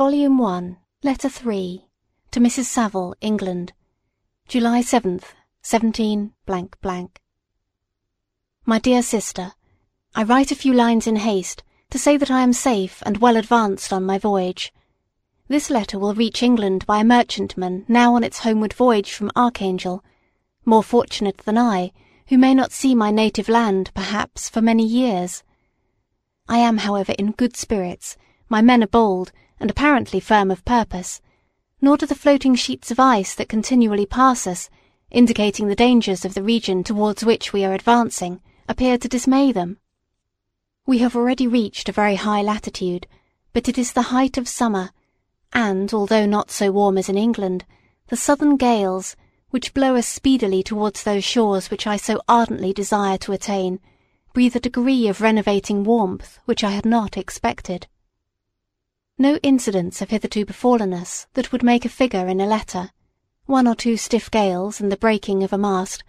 Volume 1, Letter 3, to Mrs. Saville, England, July 7th, 17 My dear Sister, I write a few lines in haste to say that I am safe and well advanced on my voyage. This letter will reach England by a merchantman now on its homeward voyage from Archangel, more fortunate than I, who may not see my native land, perhaps, for many years. I am, however, in good spirits, my men are bold, and apparently firm of purpose, nor do the floating sheets of ice that continually pass us, indicating the dangers of the region towards which we are advancing, appear to dismay them. We have already reached a very high latitude, but it is the height of summer, and although not so warm as in England, the southern gales, which blow us speedily towards those shores which I so ardently desire to attain, breathe a degree of renovating warmth which I had not expected. No incidents have hitherto befallen us that would make a figure in a letter. One or two stiff gales and the breaking of a mast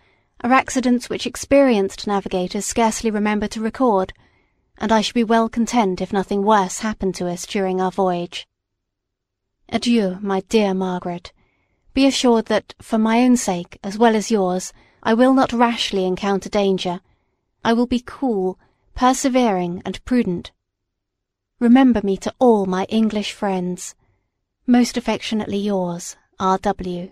are accidents which experienced navigators scarcely remember to record, and I should be well content if nothing worse happened to us during our voyage. Adieu, my dear Margaret. Be assured that, for my own sake as well as yours, I will not rashly encounter danger. I will be cool, persevering, and prudent. Remember me to all my English friends. Most affectionately yours, R. W.